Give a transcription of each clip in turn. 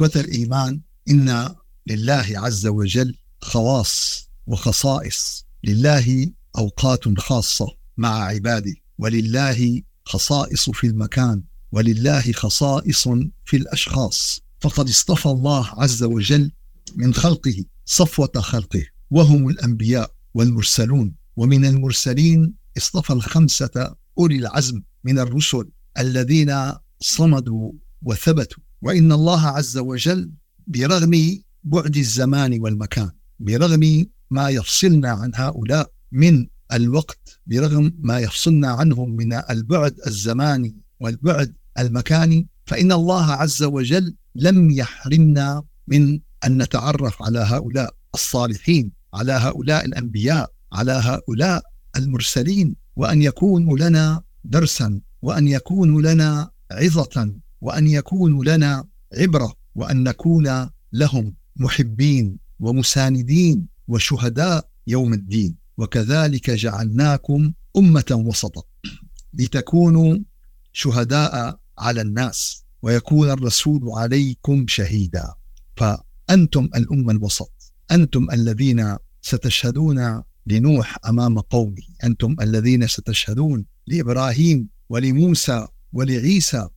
إخوة الإيمان إن لله عز وجل خواص وخصائص. لله أوقات خاصة مع عباده ولله خصائص في المكان ولله خصائص في الأشخاص. فقد اصطفى الله عز وجل من خلقه صفوة خلقه وهم الأنبياء والمرسلون. ومن المرسلين اصطفى الخمسة أولي العزم من الرسل الذين صمدوا وثبتوا. وإن الله عز وجل برغم بعد الزمان والمكان برغم ما يفصلنا عن هؤلاء من الوقت برغم ما يفصلنا عنهم من البعد الزماني والبعد المكاني فإن الله عز وجل لم يحرمنا من أن نتعرف على هؤلاء الصالحين على هؤلاء الأنبياء على هؤلاء المرسلين وأن يكونوا لنا درسا وأن يكونوا لنا عظة وأن يكونوا لنا عبرة وأن نكون لهم محبين ومساندين وشهداء يوم الدين. وكذلك جعلناكم أمة وسطا لتكونوا شهداء على الناس ويكون الرسول عليكم شهيدا. فأنتم الأمة الوسط. أنتم الذين ستشهدون لنوح أمام قومه. أنتم الذين ستشهدون لإبراهيم ولموسى ولعيسى.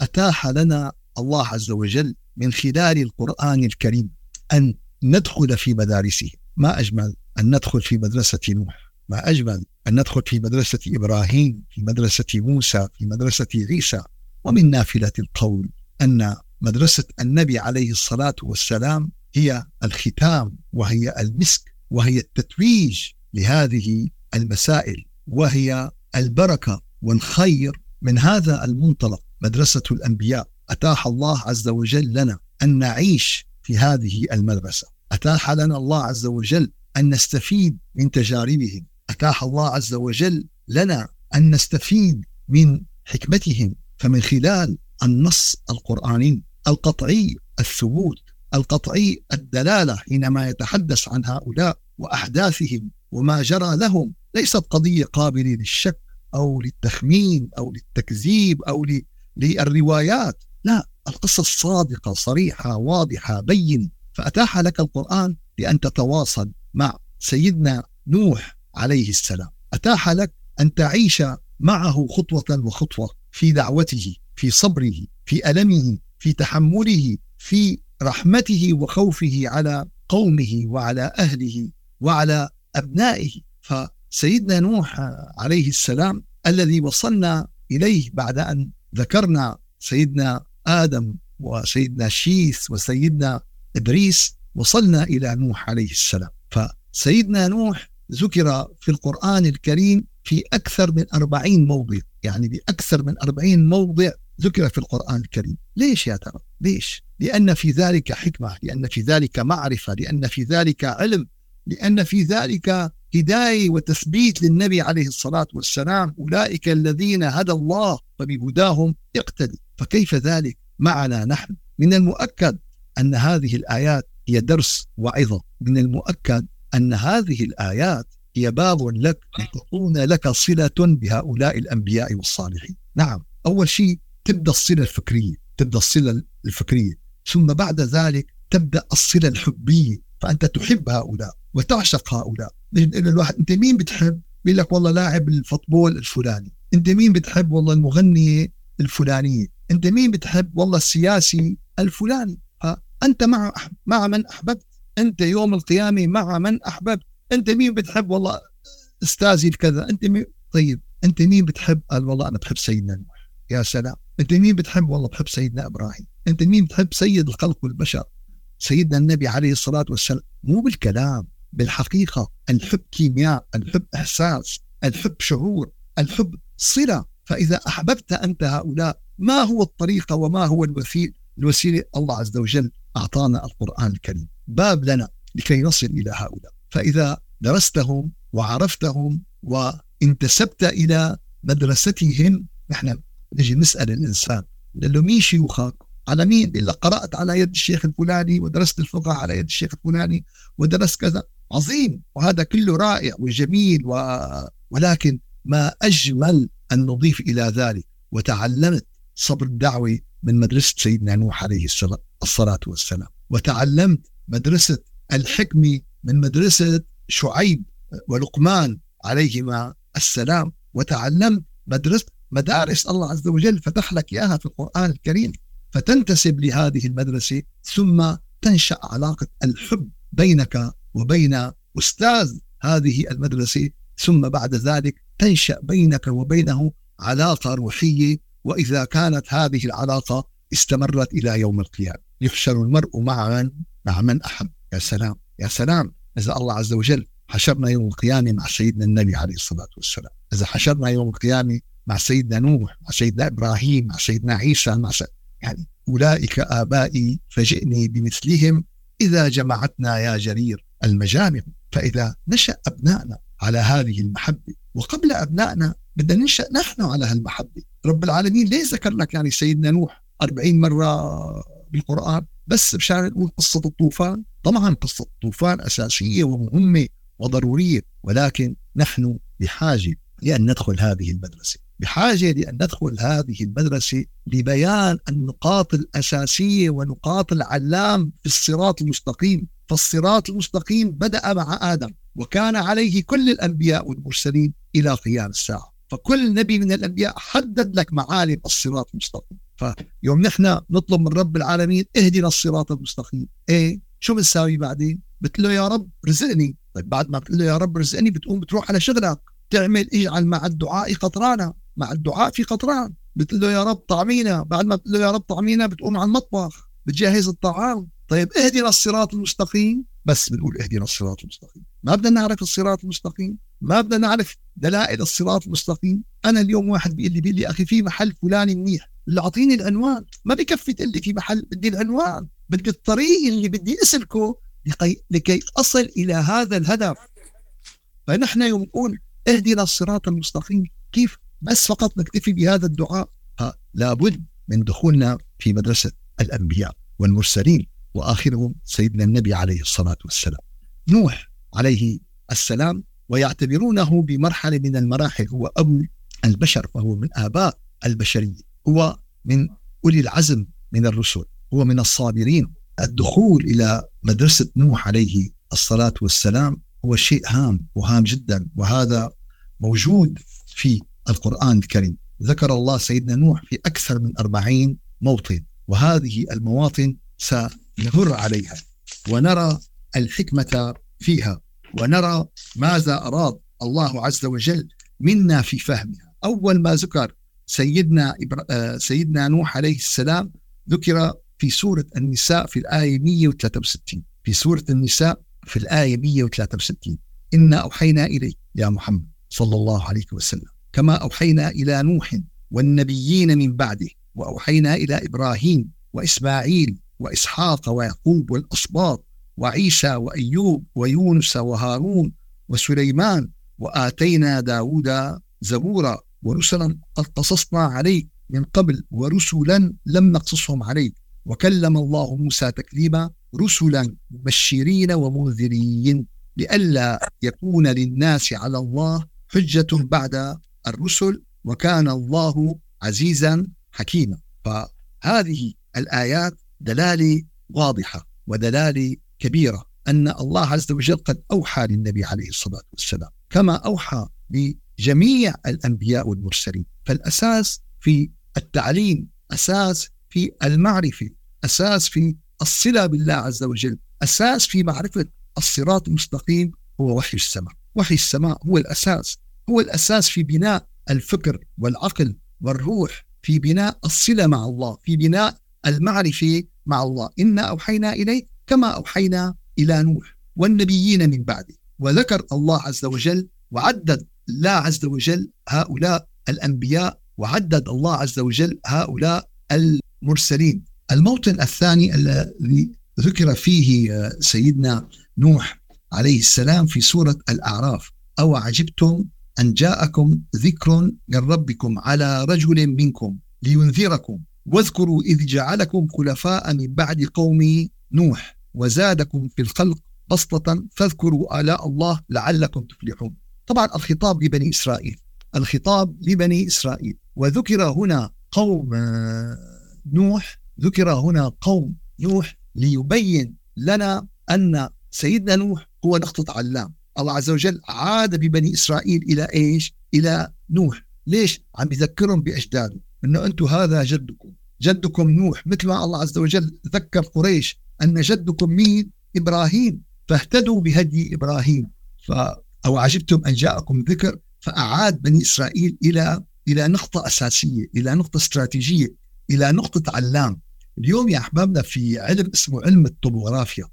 فأتاح لنا الله عز وجل من خلال القرآن الكريم أن ندخل في مدارسه. ما أجمل أن ندخل في مدرسة نوح. ما أجمل أن ندخل في مدرسة إبراهيم في مدرسة موسى في مدرسة عيسى. ومن نافلة القول أن مدرسة النبي عليه الصلاة والسلام هي الختام وهي المسك وهي التتويج لهذه المسائل وهي البركة والخير من هذا المنطلق. مدرسة الأنبياء. أتاح الله عز وجل لنا أن نعيش في هذه المدرسة. أتاح لنا الله عز وجل أن نستفيد من تجاربهم. أتاح الله عز وجل لنا أن نستفيد من حكمتهم. فمن خلال النص القرآني القطعي الثبوت القطعي الدلالة حينما يتحدث عن هؤلاء وأحداثهم وما جرى لهم ليست قضية قابلة للشك أو للتخمين أو للتكذيب أو للروايات. لا القصة صادقة صريحة واضحة بينة فأتاح لك القرآن لأن تتواصل مع سيدنا نوح عليه السلام. أتاح لك أن تعيش معه خطوة وخطوة في دعوته في صبره في ألمه في تحمله في رحمته وخوفه على قومه وعلى أهله وعلى أبنائه. فسيدنا نوح عليه السلام الذي وصلنا إليه بعد أن ذكرنا سيدنا آدم وسيدنا شيث وسيدنا إدريس وصلنا إلى نوح عليه السلام. فسيدنا نوح ذكر في القرآن الكريم في أكثر من أربعين موضع يعني بأكثر من أربعين موضع ذكر في القرآن الكريم. ليش يا ترى؟ ليش؟ لأن في ذلك حكمة لأن في ذلك معرفة لأن في ذلك علم لأن في ذلك هداية وتثبيت للنبي عليه الصلاة والسلام أولئك الذين هدى الله فبهداهم اقتدي. فكيف ذلك؟ معنا نحن. من المؤكد أن هذه الآيات هي درس وعظة. من المؤكد أن هذه الآيات هي باب لك لتكون لك صلة بهؤلاء الأنبياء والصالحين. نعم أول شيء تبدأ الصلة الفكرية تبدأ الصلة الفكرية. ثم بعد ذلك تبدأ الصلة الحبية. فأنت تحب هؤلاء وتعشق هؤلاء. نقول الواحد أنت مين بتحب؟ بيقول لك والله لاعب الفوتبول الفلاني. أنت مين بتحب؟ والله المغنية الفلانية أنت مين بتحب؟ والله السياسي الفلاني. أنت مع مع من أحببت. أنت يوم القيامة مع من أحببت. أنت مين بتحب؟ والله أستاذي الكذا. أنت مين؟ طيب أنت مين بتحب؟ قال والله أنا بحب سيدنا نوح. يا سلام. أنت مين بتحب؟ والله بحب سيدنا إبراهيم. أنت مين بتحب؟ سيد الخلق والبشر. سيدنا النبي عليه الصلاة والسلام مو بالكلام بالحقيقة. الحب كيمياء الحب إحساس الحب شعور الحب صلة. فإذا أحببت أنت هؤلاء ما هو الطريقة وما هو الوسيل الوسيلة الله عز وجل أعطانا القرآن الكريم. باب لنا لكي نصل إلى هؤلاء. فإذا درستهم وعرفتهم وانتسبت إلى مدرستهم نحن نجي نسأل الإنسان له مين شيوخك على مين؟ إلا قرأت على يد الشيخ الفلاني ودرست الفقه على يد الشيخ الفلاني ودرست كذا. عظيم. وهذا كله رائع وجميل و... ولكن ما أجمل أن نضيف إلى ذلك. وتعلمت صبر الدعوة من مدرسة سيدنا نوح عليه الصلاة والسلام. وتعلمت مدرسة الحكم من مدرسة شعيب ولقمان عليهما السلام. وتعلمت مدرسة مدارس الله عز وجل فتح لك إياها في القرآن الكريم. فتنتسب لهذه المدرسة ثم تنشأ علاقة الحب بينك وبين أستاذ هذه المدرسة ثم بعد ذلك تنشأ بينك وبينه علاقة روحية وإذا كانت هذه العلاقة استمرت إلى يوم القيامة. يحشر المرء معا مع من أحب. يا سلام يا سلام. إذا الله عز وجل حشرنا يوم القيامة مع سيدنا النبي عليه الصلاة والسلام. إذا حشرنا يوم القيامة مع سيدنا نوح مع سيدنا إبراهيم مع سيدنا عيسى مع سيدنا يعني أولئك آبائي فجئني بمثلهم إذا جمعتنا يا جرير المجامع. فإذا نشأ أبنائنا على هذه المحبة وقبل أبنائنا بدنا ننشأ نحن على هالمحبة. رب العالمين ليه ذكر لك يعني سيدنا نوح 40 مرة بالقرآن بس مشان نقول قصة الطوفان. طبعا قصة الطوفان أساسية ومهمة وضرورية ولكن نحن بحاجة لأن ندخل هذه المدرسة. بحاجة لأن ندخل هذه المدرسة لبيان النقاط الأساسية ونقاط العلام في الصراط المستقيم. فالصراط المستقيم بدأ مع آدم وكان عليه كل الأنبياء والمرسلين إلى قيام الساعة. فكل نبي من الأنبياء حدد لك معالم الصراط المستقيم. فيوم نحن نطلب من رب العالمين اهدنا الصراط المستقيم. إيه؟ شو بنساوي بعدين؟ بتقول له يا رب رزقني. طيب بعد ما بتقول له يا رب رزقني بتقوم بتروح على شغلك تعمل اجعل مع الدعاء قطرانا مع الدعاء في قطران. بتقول له يا رب طعمينا. بعد ما بتقول له يا رب طعمينا بتقوم على المطبخ بتجهز الطعام. طيب اهدنا الصراط المستقيم. بس بنقول اهدنا الصراط المستقيم. ما بدنا نعرف الصراط المستقيم. ما بدنا نعرف دلائل الصراط المستقيم. أنا اليوم واحد بيقول لي بيقول لي أخي في محل فلاني منيح. اللي اعطيني العنوان. ما بكفي تقول لي في محل بدي العنوان. بدي الطريق اللي بدي أسلكه لكي, لكي أصل إلى هذا الهدف. فنحن يوم نقول اهدنا الصراط المستقيم. كيف بس فقط نكتفي بهذا الدعاء. لابد من دخولنا في مدرسة الأنبياء والمرسلين وآخرهم سيدنا النبي عليه الصلاة والسلام. نوح عليه السلام ويعتبرونه بمرحلة من المراحل هو أبو البشر فهو من آباء البشرية هو من أولي العزم من الرسل هو من الصابرين. الدخول إلى مدرسة نوح عليه الصلاة والسلام هو شيء هام وهام جدا وهذا موجود في القرآن الكريم. ذكر الله سيدنا نوح في أكثر من أربعين موطن وهذه المواطن سنمر عليها ونرى الحكمة فيها ونرى ماذا أراد الله عز وجل منا في فهمها. أول ما ذكر سيدنا آه، سيدنا نوح عليه السلام ذكر في سورة النساء في الآية 163 في سورة النساء في الآية 163 إنا أوحينا إليك يا محمد صلى الله عليه وسلم. كما أوحينا إلى نوح والنبيين من بعده وأوحينا إلى إبراهيم وإسماعيل وإسحاق ويعقوب والأسباط وعيسى وأيوب ويونس وهارون وسليمان وآتينا داود زبورا ورسلا قد قصصنا عليك من قبل ورسلا لم نقصصهم عليك وكلم الله موسى تكليما رسلا مبشرين ومنذرين لئلا يكون للناس على الله حجة بعد الرسل وكان الله عزيزا حكيما. فهذه الآيات دلالة واضحة ودلالة كبيرة أن الله عز وجل قد أوحى للنبي عليه الصلاة والسلام كما أوحى لجميع الأنبياء والمرسلين. فالأساس في التعليم أساس في المعرفة أساس في الصلة بالله عز وجل أساس في معرفة الصراط المستقيم هو وحي السماء. وحي السماء هو الأساس. هو الأساس في بناء الفكر والعقل والروح في بناء الصلة مع الله في بناء المعرفة مع الله. إنا أوحينا إليك كما أوحينا إلى نوح والنبيين من بعده. وذكر الله عز وجل وعدد الله عز وجل هؤلاء الأنبياء وعدد الله عز وجل هؤلاء المرسلين. الموطن الثاني الذي ذكر فيه سيدنا نوح عليه السلام في سورة الأعراف أو عجبتم أن جاءكم ذكر من ربكم على رجل منكم لينذركم. واذكروا إذ جعلكم خلفاء من بعد قوم نوح وزادكم في الخلق بسطة فاذكروا آلاء الله لعلكم تفلحون. طبعا الخطاب لبني إسرائيل. الخطاب لبني إسرائيل. وذكر هنا قوم نوح. ذكر هنا قوم نوح ليبين لنا أن سيدنا نوح هو نقطة علام. الله عز وجل عاد ببني إسرائيل إلى إيش؟ إلى نوح. ليش؟ عم بذكرهم بأجداده أنه أنتم هذا جدكم. جدكم نوح. مثل ما الله عز وجل ذكر قريش أن جدكم مين؟ إبراهيم. فاهتدوا بهدي إبراهيم. ف أو عجبتم أن جاءكم ذكر فأعاد بني إسرائيل إلى إلى نقطة أساسية إلى نقطة استراتيجية إلى نقطة علام. اليوم يا أحبابنا في علم اسمه علم الطبوغرافيا.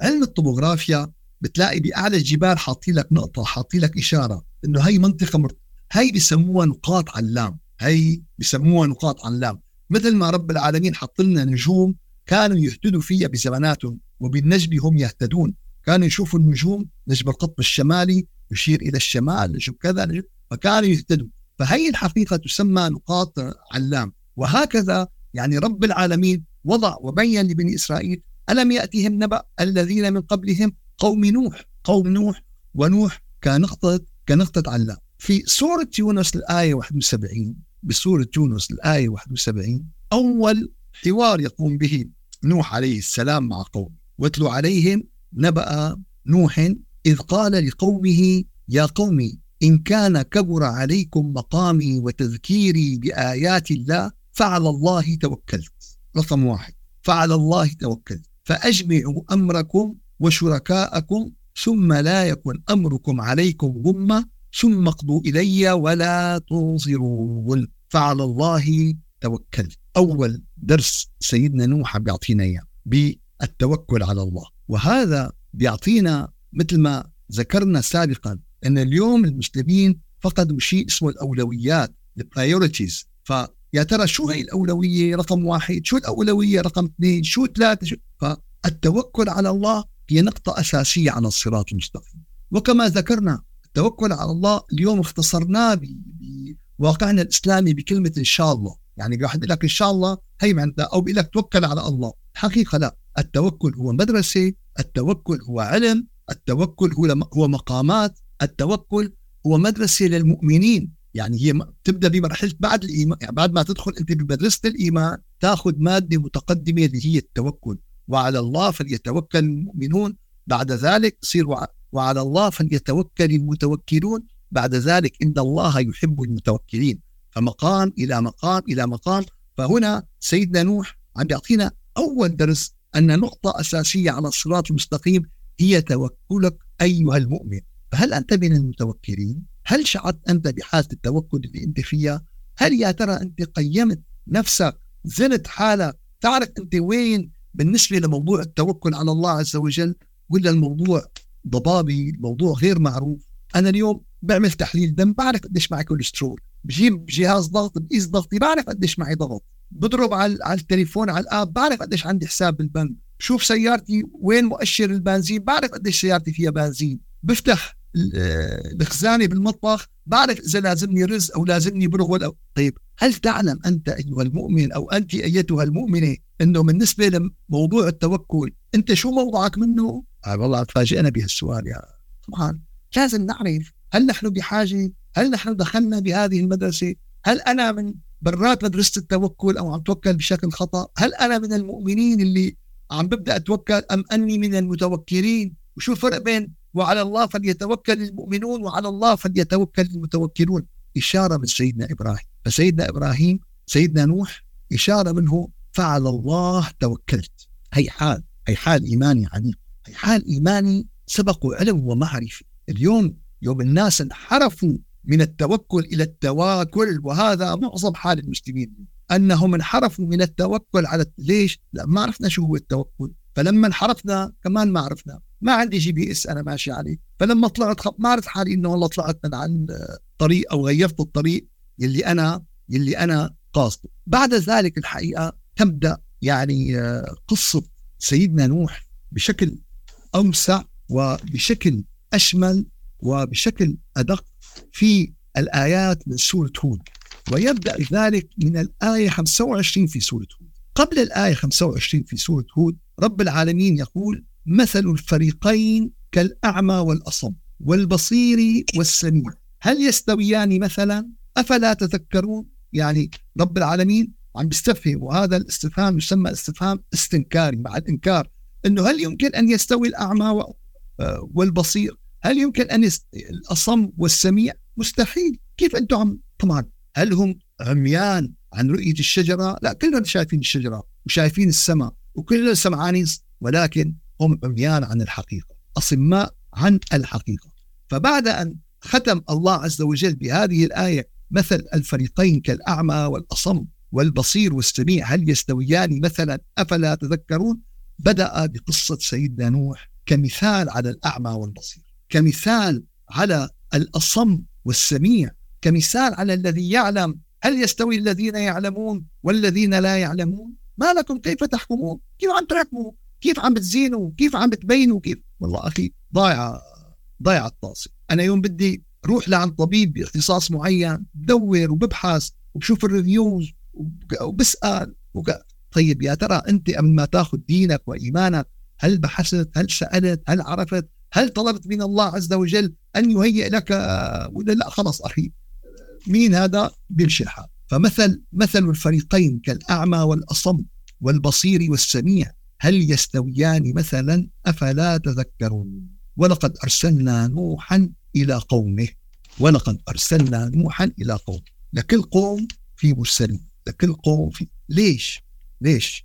علم الطبوغرافيا بتلاقي بأعلى الجبال حاطين لك نقطة حاطين لك إشارة إنه هي منطقة مر... هي بسموها نقاط علام هي بسموها نقاط علام. مثل ما رب العالمين حط لنا نجوم كانوا يهتدوا فيها بزماناتهم وبالنجم هم يهتدون. كانوا يشوفوا النجوم نجم القطب الشمالي يشير إلى الشمال نجم كذا نجم فكانوا يهتدوا. فهي الحقيقة تسمى نقاط علام. وهكذا يعني رب العالمين وضع وبين لبني إسرائيل ألم يأتهم نبأ الذين من قبلهم قوم نوح. قوم نوح ونوح كنقطه كنقطة علام في سورة يونس الآية 71 بسورة يونس الآية 71 أول حوار يقوم به نوح عليه السلام مع قومه. واتلو عليهم نبأ نوح إذ قال لقومه يا قوم إن كان كبر عليكم مقامي وتذكيري بآيات الله فعلى الله توكلت. رقم واحد. فعلى الله توكلت. فأجمعوا أمركم وشركاءكم ثم لا يكن أمركم عليكم غمة ثم اقضوا إلي ولا تنظرون فعلى الله توكلت أول درس سيدنا نوح بيعطينا إياه بالتوكل على الله. وهذا بيعطينا مثل ما ذكرنا سابقا أن اليوم المسلمين فقدوا شيء اسمه الأولويات ال priorities فيا ترى شو هي الأولوية؟ رقم واحد. شو الأولوية؟ رقم اثنين. شو ثلاثة؟ شو؟ فالتوكل على الله هي نقطة أساسية على الصراط المستقيم. وكما ذكرنا التوكل على الله اليوم اختصرناه بواقعنا الإسلامي بكلمة إن شاء الله. يعني واحد يقول لك إن شاء الله هي معناتها أو بيقول لك توكل على الله. الحقيقة لا. التوكل هو مدرسة التوكل هو علم التوكل هو هو مقامات التوكل هو مدرسة للمؤمنين. يعني هي تبدأ بمرحلة بعد الإيمان يعني بعد ما تدخل أنت بمدرسة الإيمان تأخذ مادة متقدمة اللي هي التوكل. وعلى الله فليتوكل المؤمنون. بعد ذلك يصير وعلى الله فليتوكل المتوكلون. بعد ذلك إن الله يحب المتوكلين. فمقام إلى مقام إلى مقام. فهنا سيدنا نوح عم يعطينا أول درس أن نقطة أساسية على الصراط المستقيم هي توكلك أيها المؤمن. فهل أنت من المتوكلين؟ هل شعرت أنت بحالة التوكل اللي أنت فيها؟ هل يا ترى أنت قيمت نفسك؟ زنت حالك؟ تعرف أنت وين بالنسبة لموضوع التوكل على الله عز وجل ولا الموضوع ضبابي الموضوع غير معروف؟ أنا اليوم بعمل تحليل دم بعرف قديش معي كوليسترول. بجيب جهاز ضغط بقيس ضغطي بعرف قديش معي ضغط. بضرب على على التليفون على ال app بعرف قديش عندي حساب بالبنك. بشوف سيارتي وين مؤشر البنزين بعرف قديش سيارتي فيها بنزين. بفتح الخزانة بالمطبخ بعرف إذا لازمني رز أو لازمني برغل أو طيب هل تعلم أنت أيها المؤمن أو أنت أيتها المؤمنة إنه بالنسبة لموضوع التوكل أنت شو موضوعك منه؟ آه والله تفاجئنا بهالسؤال يا طبعا لازم نعرف هل نحن بحاجة؟ هل نحن دخلنا بهذه المدرسة؟ هل أنا من برات مدرسة التوكل أو عم توكل بشكل خطأ هل أنا من المؤمنين اللي عم ببدأ أتوكل أم أني من المتوكلين وشو الفرق بين وعلى الله فليتوكل المؤمنون وعلى الله فليتوكل المتوكلون إشارة من سيدنا إبراهيم فسيدنا إبراهيم سيدنا نوح إشارة منه فعلى الله توكلت. هي حال هي حال إيماني عميق. هي حال إيماني سبقوا علم ومعرفة. اليوم يوم الناس انحرفوا من التوكل إلى التواكل وهذا معظم حال المسلمين. أنهم انحرفوا من التوكل على ليش؟ لا ما عرفنا شو هو التوكل. فلما انحرفنا كمان ما عرفنا. ما عندي GPS أنا ماشي عليه. فلما طلعت ما عرفت حالي إنه والله طلعت من عن الطريق أو غيرت الطريق. يلي أنا يلي أنا قاصده. بعد ذلك الحقيقة تبدأ يعني آه، قصة سيدنا نوح بشكل أوسع وبشكل أشمل وبشكل أدق في الآيات من سورة هود. ويبدأ ذلك من الآية 25 في سورة هود. قبل الآية 25 في سورة هود رب العالمين يقول مثل الفريقين كالأعمى والأصم والبصير والسميع. هل يستويان مثلا؟ أفلا تذكرون يعني رب العالمين عم بيستفهم وهذا الاستفهام يسمى استفهام استنكاري مع الإنكار إنه هل يمكن أن يستوي الأعمى آه، والبصير؟ هل يمكن أن يست... الأصم والسميع؟ مستحيل، كيف أنتم عم طبعا هل هم عميان عن رؤية الشجرة؟ لا كلنا شايفين الشجرة وشايفين السماء وكلنا سمعانين ولكن هم عميان عن الحقيقة، أصماء عن الحقيقة. فبعد أن ختم الله عز وجل بهذه الآية مثل الفريقين كالأعمى والأصم والبصير والسميع هل يستويان مثلا؟ أفلا تذكرون؟ بدأ بقصة سيدنا نوح كمثال على الأعمى والبصير كمثال على الأصم والسميع كمثال على الذي يعلم. هل يستوي الذين يعلمون والذين لا يعلمون؟ ما لكم كيف تحكمون؟ كيف عم تحكموا؟ كيف عم بتزينوا؟ كيف عم بتبينوا؟ كيف؟ والله أخي ضايعة ضايعة الطاسة. أنا يوم بدي روح لعند طبيب باختصاص معين بدور وببحث وبشوف الريفيوز وبسأل. طيب يا ترى أنت قبل ما تاخذ دينك وإيمانك هل بحثت هل سألت هل عرفت هل طلبت من الله عز وجل أن يهيئ لك ولا لا؟ خلص أخي مين هذا؟ بيمشي الحال فمثل مثل الفريقين كالأعمى والأصم والبصير والسميع هل يستويان مثلا؟ أفلا تذكرون. ولقد أرسلنا نوحا إلى قومه. ولقد أرسلنا نوحا إلى قومه. لكل قوم في مرسلين. لكل قوم في ليش؟ ليش؟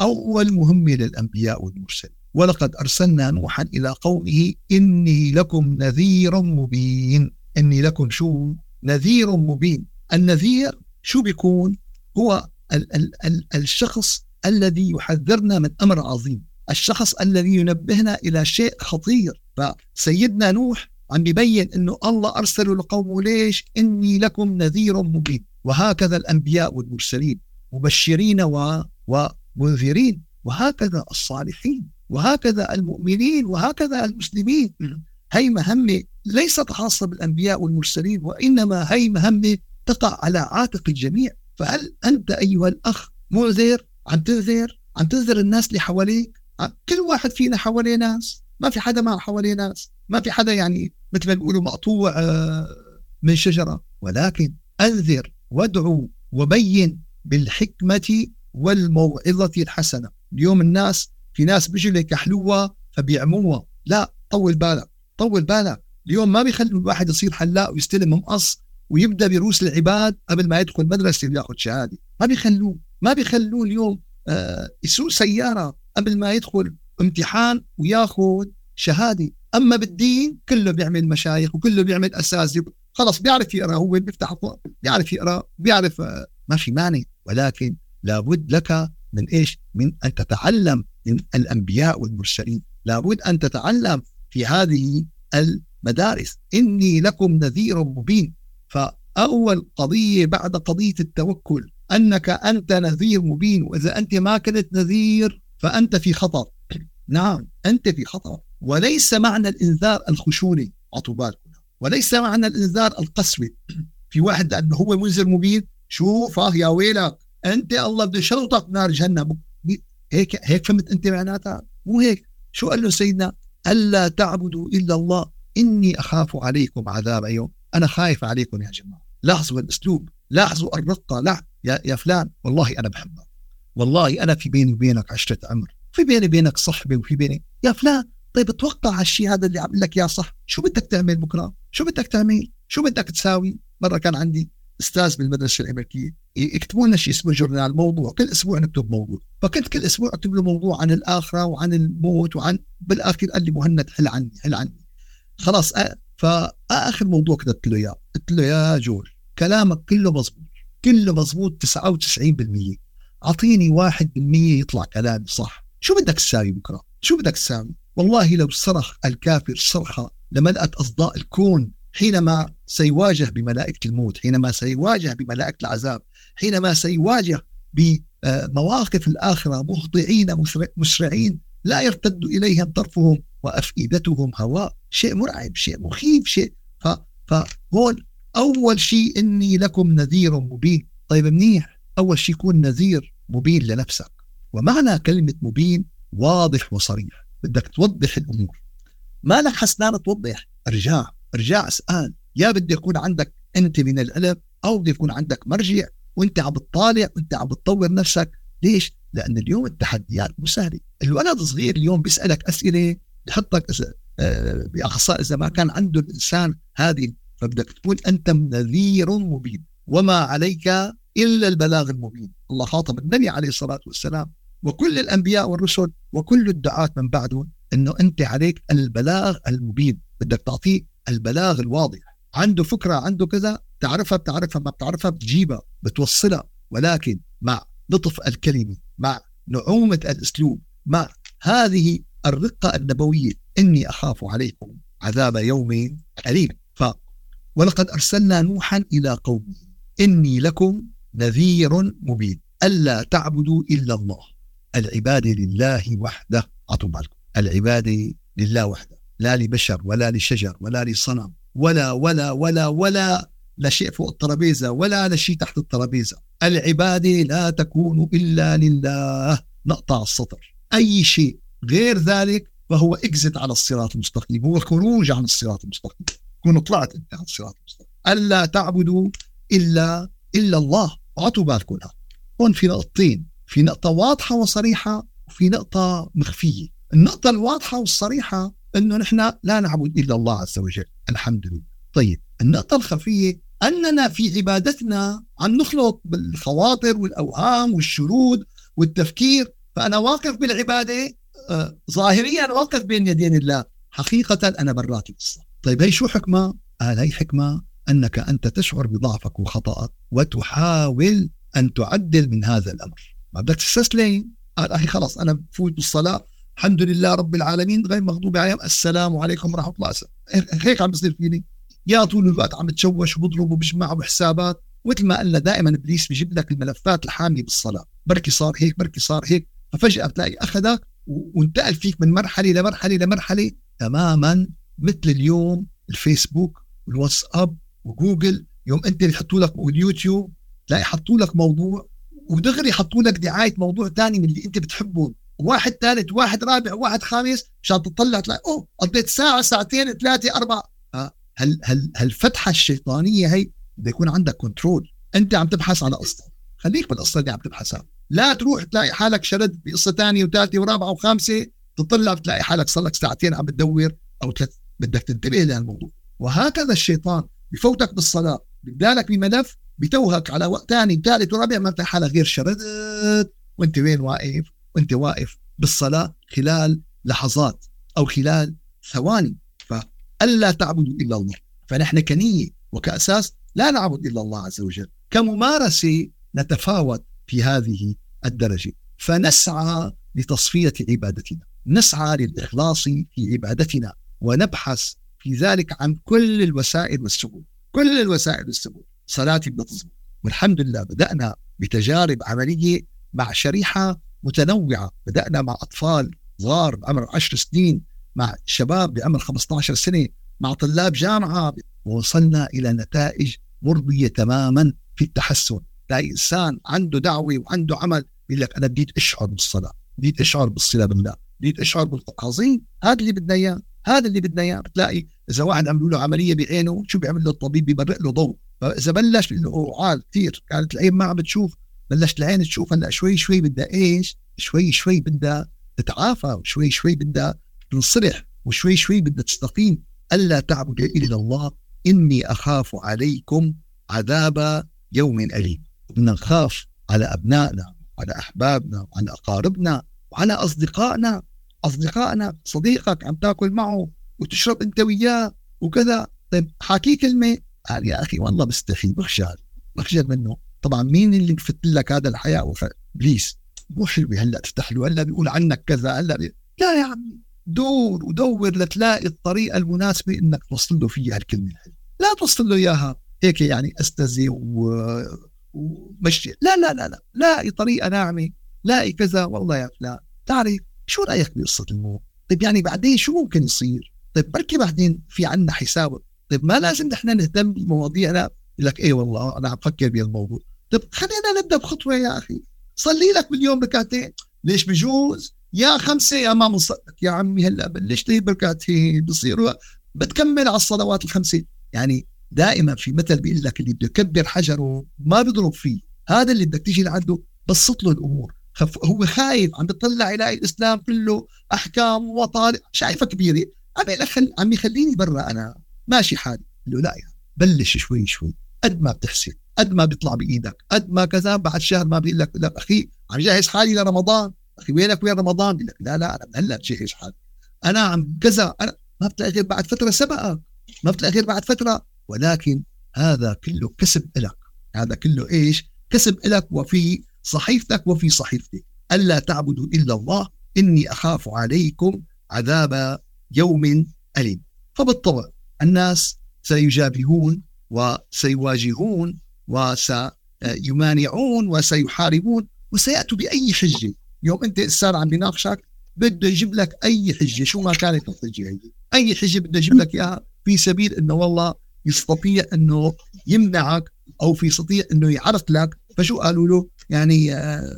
أول مهمة للأنبياء والمرسلين. ولقد أرسلنا نوحا إلى قومه إني لكم نذير مبين. إني لكم شو؟ نذير مبين. النذير شو بيكون؟ هو ال ال ال الشخص الذي يحذرنا من أمر عظيم. الشخص الذي ينبهنا إلى شيء خطير. فسيدنا نوح عم بيبين إنه الله ارسله لقومه ليش؟ إني لكم نذير مبين، وهكذا الأنبياء والمرسلين مبشرين و... ومنذرين. وهكذا الصالحين وهكذا المؤمنين وهكذا المسلمين. هي مهمة ليست خاصة بالأنبياء والمرسلين وإنما هي مهمة تقع على عاتق الجميع. فهل أنت أيها الأخ منذر؟ عم تنذر؟ عم تنذر الناس اللي حواليك؟ كل واحد فينا حواليه ناس. ما في حدا ما حواليه ناس. ما في حدا يعني مثل ما بيقولوا مقطوع آه، من شجرة. ولكن أنذر وادعو وبين بالحكمة والموعظة الحسنة. اليوم الناس في ناس بيجوا لك يحلوها فبيعموها. لا طول بالك طول بالك. اليوم ما بيخلوا الواحد يصير حلاق ويستلم مقص ويبدأ بروس العباد قبل ما يدخل مدرسة وياخذ شهادة. ما بيخلوه ما بيخلوه اليوم آه يسوق سيارة قبل ما يدخل امتحان وياخذ شهادة. أما بالدين كله بيعمل مشايخ وكله بيعمل اساتذه خلص بيعرف يقرأ هو بيفتح بيعرف يقرأ بيعرف آه ما في مانع. ولكن لابد لك من إيش؟ من أن تتعلم من الأنبياء والمرسلين، لابد أن تتعلم في هذه المدارس، إني لكم نذير مبين، فأول قضية بعد قضية التوكل أنك أنت نذير مبين، وإذا أنت ما كنت نذير فأنت في خطر. نعم أنت في خطر، وليس معنى الإنذار الخشوني، اعطوا بالكم، وليس معنى الإنذار القسوه. في واحد لأنه هو منذر مبين شوف آه يا ويلك أنت الله بده يشرطك نار جهنم. هيك هيك فهمت أنت معناتها؟ مو هيك. شو قال له سيدنا؟ ألا تعبدوا إلا الله إني أخاف عليكم عذاب يوم. أنا خايف عليكم يا جماعة. لاحظوا الأسلوب لاحظوا الرقة لا يا, يا فلان والله أنا بحبك. والله أنا في بيني وبينك عشرة عمر في بيني وبينك صحبة وفي بيني يا فلان طيب توقع هالشيء هذا اللي عم لك يا صح. شو بدك تعمل بكرة؟ شو بدك تعمل؟ شو بدك تساوي؟ مرة كان عندي أستاذ بالمدرسة الأمريكية يكتبوا لنا شيء اسمه جورنال موضوع كل أسبوع نكتب موضوع. فكنت كل أسبوع أكتب له موضوع عن الآخرة وعن الموت وعن بالاخير قال لي مهند حل عني حل عني. خلاص فاخر موضوع كتبت له إياه. قلت له يا جورج كلامك كله مزبوط كله مزبوط 99% أعطيني 1% يطلع كلامي صح. شو بدك تساوي بكرة؟ شو بدك تساوي؟ والله لو صرخ الكافر صرخه لملأت أصداء الكون حينما سيواجه بملائكة الموت حينما سيواجه بملائكة العذاب حينما سيواجه بمواقف الآخرة مهطعين مسرعين لا يرتد إليهم طرفهم وأفئدتهم هواء. شيء مرعب شيء مخيف شيء فهون أول شيء إني لكم نذير مبين. طيب منيح؟ أول شيء يكون نذير مبين لنفسك. ومعنى كلمة مبين واضح وصريح. بدك توضح الأمور. ما لك حسنان توضح. ارجع ارجع اسأل. يا بدي يكون عندك أنت من العلم أو بده يكون عندك مرجع وأنت عم بتطالع وأنت عم بتطور نفسك. ليش؟ لأن اليوم التحديات مو سهلة. الولد الصغير اليوم بيسألك أسئلة بحطك آه، باقصى إذا ما كان عنده الإنسان هذه. فبدك تكون أنت نذير مبين. وما عليك إلا البلاغ المبين. الله خاطب النبي عليه الصلاة والسلام وكل الأنبياء والرسل وكل الدعاة من بعده إنه أنت عليك البلاغ المبين. بدك تعطيه البلاغ الواضح. عنده فكرة عنده كذا تعرفها بتعرفها ما بتعرفها بتجيبها بتوصلها. ولكن مع لطف الكلمة مع نعومة الأسلوب مع هذه الرقة النبوية إني أخاف عليكم عذاب يوم أليم. ف ولقد أرسلنا نوحا إلى قومه إني لكم نذير مبين. ألا تعبدوا إلا الله. العباده لله وحده. أعطوا بالكم. العباده لله وحده. لا لبشر ولا لشجر ولا لصنم ولا ولا ولا ولا لا شيء فوق الترابيزة ولا لا شيء تحت الترابيزة. العباده لا تكون إلا لله. نقطع السطر. أي شيء غير ذلك فهو اكزت على الصراط المستقيم. هو الخروج عن الصراط المستقيم. تكون طلعت أنت عن الصراط المستقيم. ألا تعبدوا إلا إلا الله. أعطوا بالكم هون في نقطتين في نقطة واضحة وصريحة وفي نقطة مخفية. النقطة الواضحة والصريحة إنه نحن لا نعبد إلا الله عز وجل الحمد لله. طيب النقطة الخفية أننا في عبادتنا عم نخلط بالخواطر والأوهام والشرود والتفكير فأنا واقف بالعبادة آه ظاهريا واقف بين يدين الله حقيقة أنا برات القصة طيب هي شو حكمة؟ قال هي حكمة أنك أنت تشعر بضعفك وخطأك وتحاول أن تعدل من هذا الأمر. ما بدك تستسلم. قال أخي خلص أنا بفوت بالصلاة. الحمد لله رب العالمين غير مغضوب عليهم. السلام عليكم ورحمة الله. هيك عم بصير فيني. يا طول الوقت عم تشوش وبضرب وبجمع وحسابات. مثل ما قلنا دائما إبليس بيجيب لك الملفات الحامية بالصلاة. بركي صار هيك بركي صار هيك. ففجأة بتلاقي أخذك وانتقل فيك من مرحلة لمرحله لمرحله تماما مثل اليوم الفيسبوك والواتساب وجوجل. يوم أنت يحطوا لك واليوتيوب تلاقي حطوا لك موضوع ودغري حطوا لك دعاية موضوع ثاني من اللي انت بتحبه. واحد ثالث واحد رابع واحد خامس مشان تطلع تلاقي أوه قضيت ساعة ساعتين ثلاثة أربعة. هل هل هالفتحة الشيطانية هي بده يكون عندك كنترول أنت عم تبحث على قصة. خليك بالقصة اللي عم تبحثها. لا تروح تلاقي حالك شرد بقصة ثانية وثالثه ورابعة وخامسة. تطلع بتلاقي حالك صار لك ساعتين عم تدور أو ثلاث. بدك تنتبه لهالموضوع. وهكذا الشيطان بفوتك بالصلاة. بدالك بملف بتوهك على وقت ثاني وثالث ورابع ما بتلاقي حالك غير شردت وانت وين واقف؟ وانت واقف بالصلاة خلال لحظات أو خلال ثواني. ألا تعبدوا إلا الله. فنحن كنية وكأساس لا نعبد إلا الله عز وجل. كممارسة نتفاوت في هذه الدرجة. فنسعى لتصفية عبادتنا. نسعى للإخلاص في عبادتنا. ونبحث في ذلك عن كل الوسائل والسبل. كل الوسائل والسبل. صلاتي بدها تظبط والحمد لله بدأنا بتجارب عملية مع شريحة متنوعة. بدأنا مع أطفال صغار بعمر عشر سنين مع شباب بعمر 15 سنة مع طلاب جامعة. ووصلنا إلى نتائج مرضية تماما في التحسن. تلاقي إنسان عنده دعوة وعنده عمل بيقول لك أنا بديت أشعر بالصلاة بديت أشعر بالصله بالله بديت أشعر بالعظيم هذا اللي بدنا إياه هذا اللي بدنا إياه. بتلاقي إذا واحد عملوا له عملية بعينه شو بيعمل له الطبيب؟ بيبرق له ضوء. فاذا بلش إنه عال كثير كانت العين ما عم بتشوف بلشت العين تشوف هلأ شوي شوي بدها إيش؟ شوي شوي بدها تتعافى وشوي شوي بدها تنصلح وشوي شوي بدها تستقيم. ألا تعبد إلا الله إني أخاف عليكم عذاب يوم أليم. بدنا نخاف على أبنائنا وعلى أحبابنا وعلى أقاربنا وعلى أصدقائنا. أصدقائنا صديقك عم تاكل معه وتشرب أنت وياه وكذا. طيب حاكي كلمة قال يا أخي والله بستحي بخجل بخجل منه. طبعا مين اللي بفت لك هذا الحياة؟ ابليس مو حلوة هلأ تفتح له هلأ بيقول عنك كذا هلأ بي... لا يا عمي دور ودور لتلاقي الطريقة المناسبة إنك توصل له فيها الكلمة الحلوة. لا توصل له إياها هيك يعني استزي و... ومشي. لا لا لا لا لاقي طريقة ناعمة لاقي كذا والله يا فلان تعرف شو رأيك بقصة الموت؟ طيب يعني بعدين شو ممكن يصير؟ طيب بركي بعدين في عنا حساب طيب ما لازم نحن نهتم بمواضيعنا؟ لك إيه والله أنا عم بفكر بهالموضوع. طيب خلينا نبدأ بخطوة يا أخي. صلي لك باليوم ركعتين. ليش بجوز؟ يا خمسة يا ما مصدق يا عمي هلا بلشت بركعتين بصير بتكمل على الصلوات الخمسة. يعني دائما في مثل بيقول لك اللي بده يكبر حجره ما بيضرب فيه. هذا اللي بدك تيجي لعنده بسط له الأمور. خف هو خايف عم بيطلع يلاقي الإسلام كله أحكام ومطالب شايفة كبيرة. عم يخليني برا أنا. ماشي حالي له لا يعني بلش شوي شوي. قد ما بتحسن قد ما بيطلع بإيدك قد ما كذا بعد شهر ما بيقول لك لا أخي عم جهز حالي لرمضان. أخي وينك وين رمضان؟ بيقول لك لا لا أنا هلا بجهز حالي. أنا عم كذا أنا ما بتلاقي غير بعد فترة سبقك ما بتلاقي غير بعد فترة. ولكن هذا كله كسب لك هذا كله إيش؟ كسب لك وفي صحيفتك وفي صحيفتي. ألا تعبدوا إلا الله إني أخاف عليكم عذاب يوم أليم. فبالطبع الناس سيجابهون وسيواجهون وسيمانعون وسيحاربون وسيأتوا بأي حجة. يوم أنت إنسان عم بيناقشك بده يجيب لك أي حجة. شو ما كانت الحجة هي أي حجة بده يجيب لك إياها في سبيل أنه والله يستطيع أنه يمنعك أو في يستطيع أنه يعرقلك فشو قالوا له؟ يعني آه،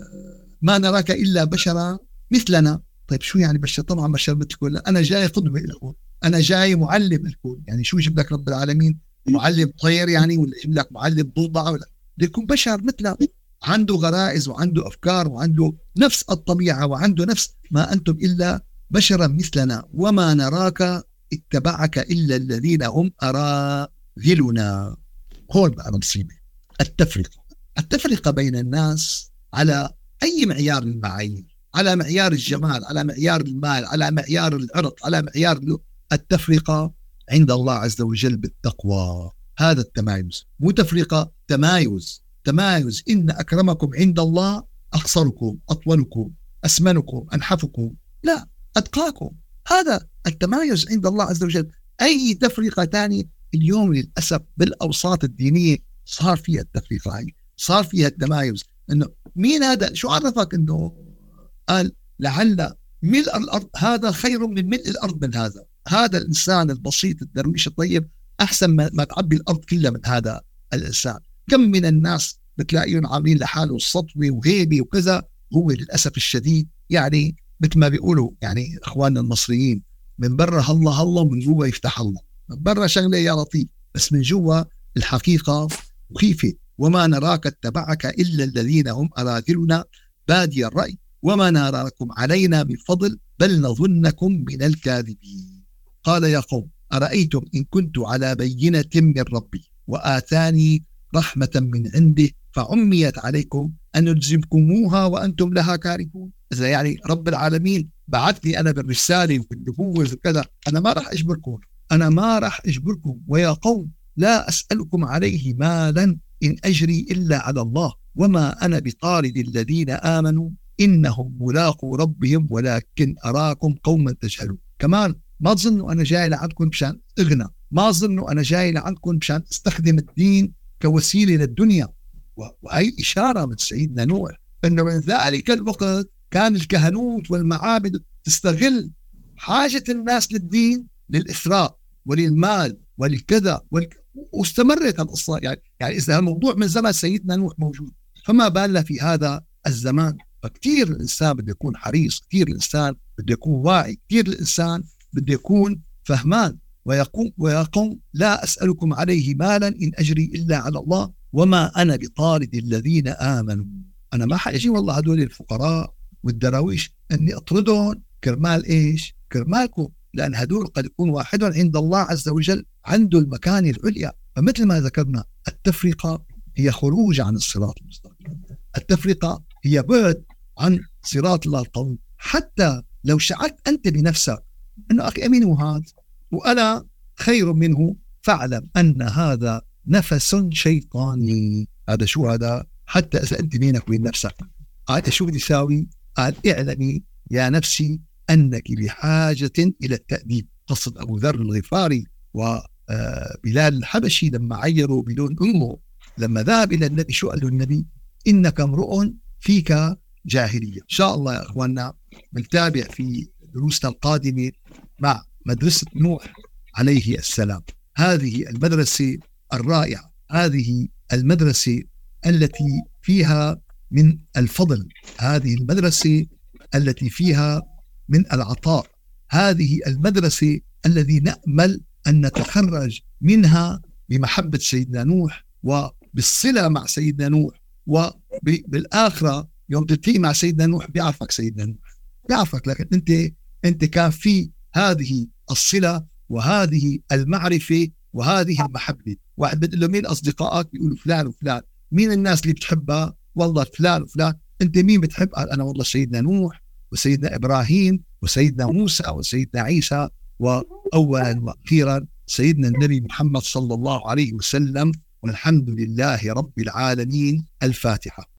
ما نراك إلا بشرا مثلنا. طيب شو يعني بشر؟ طبعا بشر مثلكم. أنا جاي قدوة لكم. أنا جاي معلم لكم يعني شو يجيب لك رب العالمين؟ معلم طير يعني ولا يجيب لك معلم ضفدع ولا؟ يكون بشر مثله. عنده غرائز وعنده أفكار وعنده نفس الطبيعة وعنده نفس ما أنتم إلا بشرا مثلنا. وما نراك اتبعك إلا الذين هم أراذلنا. هون بقى مصيبة. التفرقة. التفرقة بين الناس على أي معيار من المعايير؟ على معيار الجمال على معيار المال على معيار العرق على معيار التفرقة عند الله عز وجل بالتقوى. هذا التمايز. مو تفرقة تمايز. تمايز. إن أكرمكم عند الله أقصركم أطولكم أسمنكم أنحفكم. لا أتقاكم. هذا التمايز عند الله عز وجل. أي تفرقة ثانية اليوم للأسف بالأوساط الدينية صار فيها التفرقة هاي. صار فيها التمايز. إنه مين هذا؟ شو عرفك إنه؟ قال لعل ملء الأرض هذا خير من ملء الأرض من هذا. هذا الإنسان البسيط الدرويش الطيب أحسن ما, تعبي الأرض كلها من هذا الإنسان. كم من الناس بتلاقيهم عاملين لحاله سطوة وهيبة وكذا هو للأسف الشديد يعني مثل ما بيقولوا يعني إخواننا المصريين من برا هلا هلا ومن جوا يفتح الله. من برا شغلة يا لطيف بس من جوا الحقيقة مخيفة. وما نراك اتبعك إلا الذين هم أراذلنا. بادي الرأي وما نراكم علينا من فضل بل نظنكم من الكاذبين. قال يا قوم أرأيتم إن كنت على بينة من ربي وآتاني رحمة من عنده فعميت عليكم أن نلزمكموها وأنتم لها كارهون. إذا يعني رب العالمين بعثني أنا بالرسالة وبالنبوة وكذا أنا ما راح أجبركم أنا ما راح أجبركم. ويا قوم لا أسألكم عليه مالا إن أجري إلا على الله وما أنا بطارد الذين آمنوا إنهم ملاقوا ربهم ولكن أراكم قوما تجهلون. كمان ما تظنوا أنا جاي لعندكم مشان أغنى. ما تظنوا أنا جاي لعندكم مشان أستخدم الدين كوسيلة للدنيا. وهي إشارة من سيدنا نوح إنه من ذلك الوقت كان الكهنوت والمعابد تستغل حاجة الناس للدين للاثراء وللمال ولكذا واستمرت القصة. يعني يعني إذا الموضوع من زمن سيدنا نوح موجود فما بالنا في هذا الزمان. فكثير الإنسان بده يكون حريص كثير الإنسان بده يكون واعي كثير الإنسان بده يكون فهمان ويقوم ويقوم لا أسألكم عليه مالا إن أجري إلا على الله وما أنا بطارد الذين آمنوا. أنا ما حاجي والله هدول الفقراء والدراويش أني أطردهم. كرمال إيش؟ كرمالكم. لأن هدول قد يكون واحد عند الله عز وجل عنده المكان العليا. فمثل ما ذكرنا التفرقة هي خروج عن الصراط المستقيم. التفرقة هي بعد عن صراط الله القوي حتى لو شعرت أنت بنفسك إنه أخي أمين هذا وأنا خير منه فاعلم أن هذا نفس شيطاني. هذا شو هذا؟ حتى اذا انت بينك وبين نفسك. قال شو بدي أساوي؟ قال اعلمي يا نفسي أنك بحاجة إلى التأديب. قصه أبو ذر الغفاري وبلال آه، الحبشي لما عيروا بدون أمه لما ذهب إلى النبي شو قال له النبي؟ إنك امرؤ فيك جاهلية، إن شاء الله يا إخواننا بنتابع في دروسنا القادمة مع مدرسة نوح عليه السلام. هذه المدرسة الرائعة هذه المدرسة التي فيها من الفضل هذه المدرسة التي فيها من العطاء. هذه المدرسة الذي نأمل أن نتخرج منها بمحبة سيدنا نوح وبالصلة مع سيدنا نوح وبالآخرة يوم تلتقي مع سيدنا نوح بيعرفك سيدنا نوح. بيعرفك لكن أنت أنت كان في هذه الصلة وهذه المعرفة وهذه المحبة. واحد بتقول له مين أصدقائك؟ بيقولوا فلان وفلان. مين الناس اللي بتحبها؟ والله فلان وفلان. أنت مين بتحب؟ قال أنا والله سيدنا نوح وسيدنا إبراهيم وسيدنا موسى وسيدنا عيسى واولا وأخيرا سيدنا النبي محمد صلى الله عليه وسلم والحمد لله رب العالمين. الفاتحة.